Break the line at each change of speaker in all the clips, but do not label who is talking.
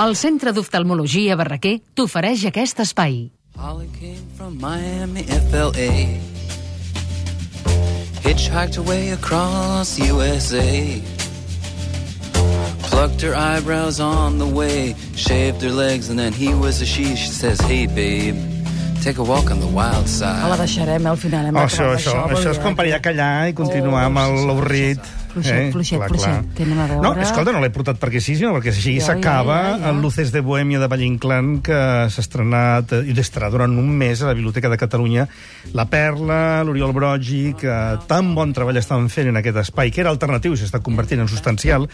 El Centre d'Oftalmologia Barraquer t'ofereix aquest espai.
Holly came from Miami, FLA. Hitchhiked away across USA. Plucked her eyebrows on the way, shaved her legs, and then he was a she. She says, Hey, babe, take a walk on the wild
Ah, la
side.
deixarem, eh, al final. Hem
Oh, això, això,
vol
això és com per
que-
allà callar i continuar amb el l'avorrit.
Fluixet, fluixet, fluixet. Que anem a veure.
No, escolta, no l'he portat perquè sí, sinó perquè així s'acaba
ja, ja, ja.
el Luces de Bohèmia de Valle Inclán, que s'ha estrenat eh, i estarà durant un mes a la Biblioteca de Catalunya. La Perla, l'Oriol Brogi, que tan bon treball estan fent en aquest espai, que era alternatiu i s'està convertint en substancial,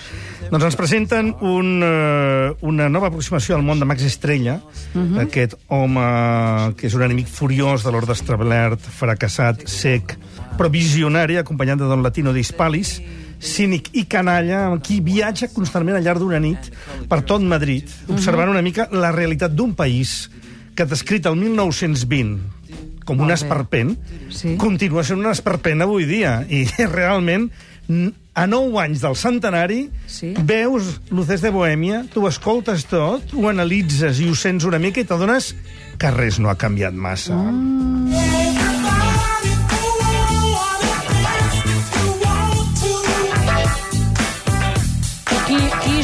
doncs ens presenten un, eh, una nova aproximació al món de Max Estrella,
Mhm.
aquest home que és un enemic furiós de l'ordre establert, fracassat, sec, però visionari, acompanyat de Don Latino d'Hispalis, cínic i canalla, amb qui viatja constantment al llarg d'una nit per tot Madrid, observant una mica la realitat d'un país que descrit el 1920 com un esperpent,
Sí.
continua sent un esperpent avui dia. I realment, a 9 anys del centenari,
Sí.
veus Luces de Bohèmia, tu escoltes tot, ho analitzes i ho sents una mica i t'adones que res no ha canviat massa. Mm.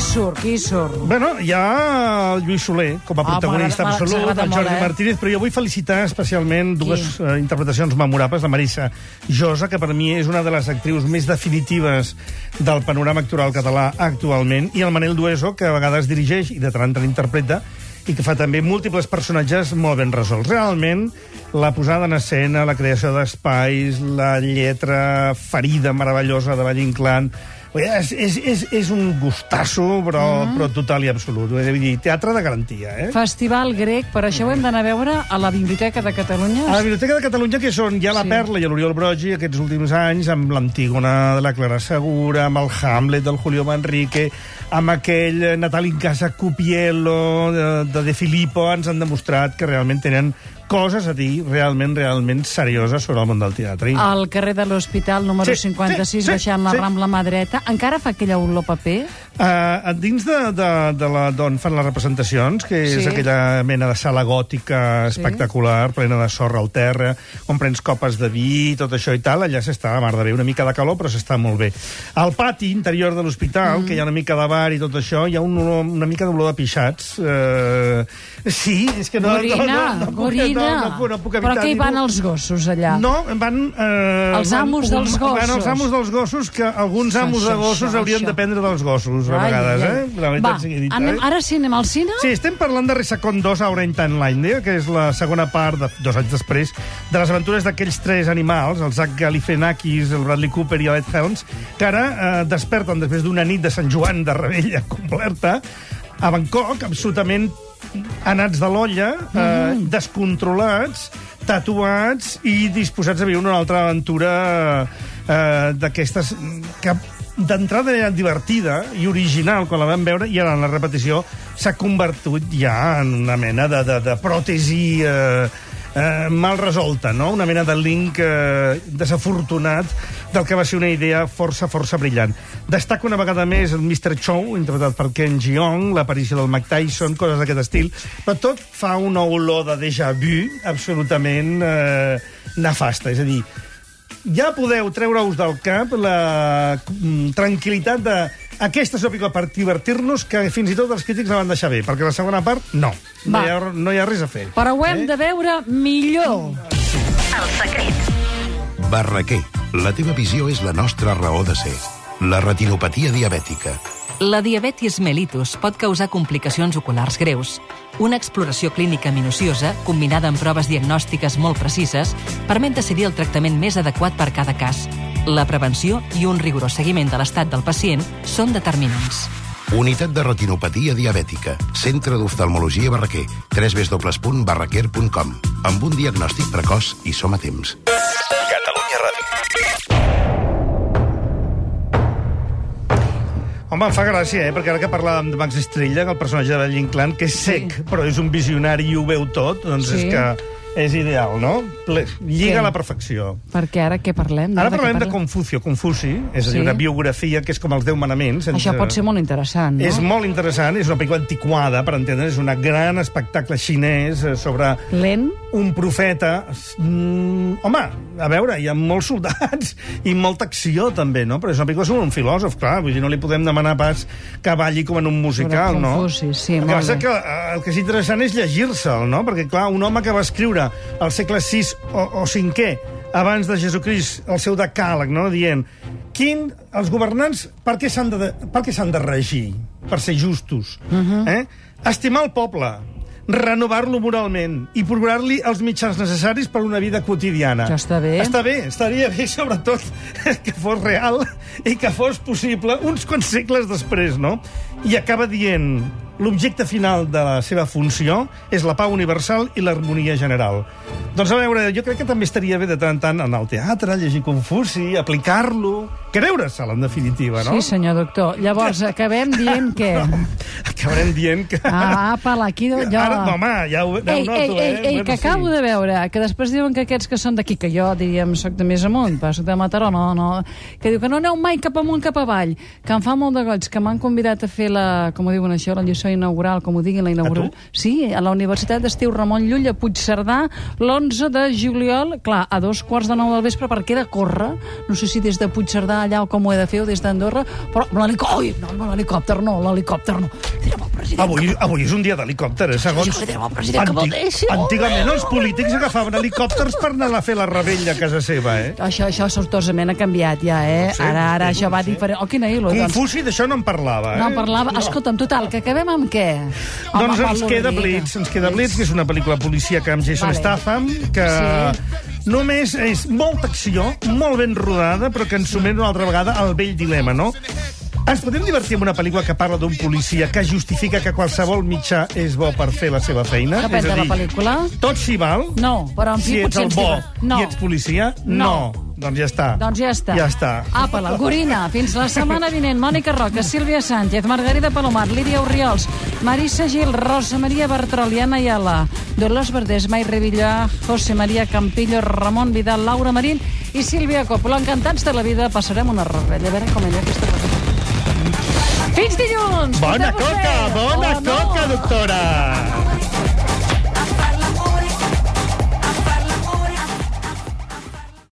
Surt, qui surt?
Bueno, hi ha el Lluís Soler com a
Ah,
protagonista
m'agrada-
absolut, el
molt,
Jordi
eh?
Martínez, però jo vull felicitar especialment dues eh, interpretacions memorables, la Marissa Josa, que per mi és una de les actrius més definitives del panorama actoral català actualment, i el Manel Dueso, que a vegades dirigeix i de tant en tant interpreta, i que fa també múltiples personatges molt ben resolts. Realment, la posada en escena, la creació d'espais, la lletra ferida meravellosa de dir, És, és, és, és un gustasso, però, mm. però total i absolut. Vull dir, teatre de garantia, eh?
Festival grec, per això ho hem d'anar a veure a la Biblioteca de Catalunya.
A la Biblioteca de Catalunya, que són ja la
Sí.
Perla i l'Oriol Brogi aquests últims anys, amb l'Antígona de la Clara Segura, amb el Hamlet del Julio Manrique, amb aquell Natal in casa Cupiello de, de De Filippo, ens han demostrat que realment tenen coses a dir realment, realment serioses sobre el món del teatre. I-
Al carrer de l'Hospital, número
Sí,
56,
sí, sí,
baixant la
sí.
Rambla mà dreta. Encara fa aquella olor paper?
Uh, dins de, de, de la d'on fan les representacions, que és
Sí.
aquella mena de sala gòtica espectacular, plena de sorra al terra, on prens copes de vi, tot això i tal, allà s'està a mar de bé, una mica de calor, però s'està molt bé. Al pati interior de l'hospital, mm. que hi ha una mica de bar i tot això, hi ha un olor, una mica d'olor de pixats. Uh, sí, és que no...
Gorina,
no, no, no,
gorina.
No, no, no puc
Però
evitar
què hi van els gossos, allà?
No, van... Eh,
Els
van
amos dels
Van els
gossos.
amos dels gossos, que alguns
Això,
amos de gossos
això,
haurien
això.
d'aprendre dels gossos, a
Ai,
vegades,
ai.
eh? La
Va,
sigui dita,
anem,
eh?
ara sí anem al cine?
Sí, estem parlant de Resacon 2, Aura in Timeline, que és la segona part, de, dos anys després, de les aventures d'aquells tres animals, el Zach Galifianakis, el Bradley Cooper i el Ed Helms, que ara eh, desperten després d'una nit de Sant Joan de Rebella completa a Bangkok, absolutament anats de l'olla, eh, descontrolats, tatuats i disposats a viure una altra aventura eh, d'aquestes que d'entrada era divertida i original quan la vam veure i ara en la repetició s'ha convertit ja en una mena de, de, de pròtesi eh, eh, mal resolta, no? una mena de link eh, desafortunat del que va ser una idea força, força brillant. Destaca una vegada més el Mr. Chow, interpretat per Ken Jeong, l'aparició del Mike Tyson, coses d'aquest estil, però tot fa una olor de déjà vu absolutament eh, nefasta. És a dir, ja podeu treure-us del cap la mm, tranquil·litat de aquesta és una pel·lícula per divertir-nos que fins i tot els crítics la van deixar bé, perquè la segona part, no. No
Va.
hi, ha, no hi ha res a fer.
Però ho hem de veure millor.
Barraquer, la teva visió és la nostra raó de ser. La retinopatia diabètica.
La diabetis mellitus pot causar complicacions oculars greus. Una exploració clínica minuciosa, combinada amb proves diagnòstiques molt precises, permet decidir el tractament més adequat per cada cas. La prevenció i un rigorós seguiment de l'estat del pacient són determinants.
Unitat de retinopatia diabètica. Centre d'oftalmologia Barraquer. www.barraquer.com Amb un diagnòstic precoç i som a temps. Catalunya Ràdio.
Home, em fa gràcia, eh? perquè ara que parlàvem de Max Estrella, el personatge de Valle Inclán, que és sec, sí. però és un visionari i ho veu tot, doncs
Sí.
és que és ideal, no? Ple, lliga a la perfecció.
Perquè ara què parlem?
Ara parlem de
parlem?
Confucio, Confuci, és a dir,
Sí.
una biografia que és com els Deu Manaments. sense-
Això pot ser molt interessant, no?
És molt interessant, és una pel·lícula antiquada, per entendre, és un gran espectacle xinès eh, sobre
Lent?
un profeta... Mm, home, a veure, hi ha molts soldats i molta acció, també, no? Però és una pel·lícula sobre un filòsof, clar, vull dir, no li podem demanar pas que balli com en un musical,
Sobre
no?
Confuci, sí,
el que
molt
passa
bé.
que eh, el que és interessant és llegir-se'l, no? Perquè, clar, un home que va escriure al segle VI o, o V abans de Jesucrist el seu decàleg, no? dient quin, els governants per què s'han de, per què de regir? Per ser justos. Uh
Mhm.
-huh. eh? Estimar el poble, renovar-lo moralment i procurar-li els mitjans necessaris per una vida quotidiana.
Això està bé.
Està bé, estaria bé, sobretot, que fos real i que fos possible uns quants segles després, no? I acaba dient l'objecte final de la seva funció és la pau universal i l'harmonia general. Doncs a veure, jo crec que també estaria bé de tant en tant anar al teatre, llegir Confuci, aplicar-lo, creure-se'l, en definitiva, no?
Sí, senyor doctor. Llavors, acabem dient que...
Acabarem dient que...
Ah, apa, aquí... Jo...
Ara, no, home, ja ho, ja ho
Ei,
noto,
ei, ei,
eh?
ei,
Bueno,
que acabo
sí.
de veure, que després diuen que aquests que són d'aquí, que jo, diríem, soc de més amunt, però soc de Mataró, no, no, que diu que no aneu mai cap amunt, cap avall, que em fa molt de goig, que m'han convidat a fer la, com ho diuen això, la lliçó inaugural, com ho diguin, la inaugural.
tu?
Sí, a la Universitat d'Estiu Ramon Llull a Puigcerdà, l'11 de juliol, clar, a dos quarts de nou del vespre, perquè he de córrer, no sé si des de Puigcerdà allà o com ho he de fer, o des d'Andorra, però l'helicòpter, no, l'helicòpter no, l'helicòpter no. Direm el president
Avui, avui és un dia d'helicòpter, eh, segons...
Sí, sí, el president que vol deixi, home.
Antigament els polítics agafaven helicòpters per anar a fer la rebella a casa seva, eh?
Això, això sortosament ha canviat ja, eh?
No sé,
ara, ara
no
això va diferent. Oh, quina il·lo, doncs.
Confuci d'això no en parlava, eh?
No en parlava. Escolta'm, total, que acabem amb què?
Doncs
Home,
ens
Pablo
queda. Blitz, ens queda Blitz, que és una pel·lícula policíaca amb Jason
Vale.
Statham, que només és molta acció, molt ben rodada, però que ens sumem una altra vegada al vell dilema, no? Ens podem divertir amb una pel·lícula que parla d'un policia que justifica que qualsevol mitjà és bo per fer la seva feina?
Depèn
és a
de la pel·lícula.
Tot s'hi val?
No, però en fi,
si ets
potser
el
ens
bo
No.
i ets policia?
No.
Doncs ja està.
Doncs ja està.
Ja està.
Apa, la Gorina. Fins la setmana vinent. Mònica Roca, Sílvia Sánchez, Margarida Palomar, Lídia Oriols, Marissa Gil, Rosa Maria Bertrol i Anna Ayala, Dolors Verdés, Mai Revillà, José María Campillo, Ramon Vidal, Laura Marín i Sílvia Coppola. Encantats de la vida, passarem una rebella. A veure com ella aquesta cosa. Fins dilluns!
Bona coca, bona
Oh, no.
coca, doctora!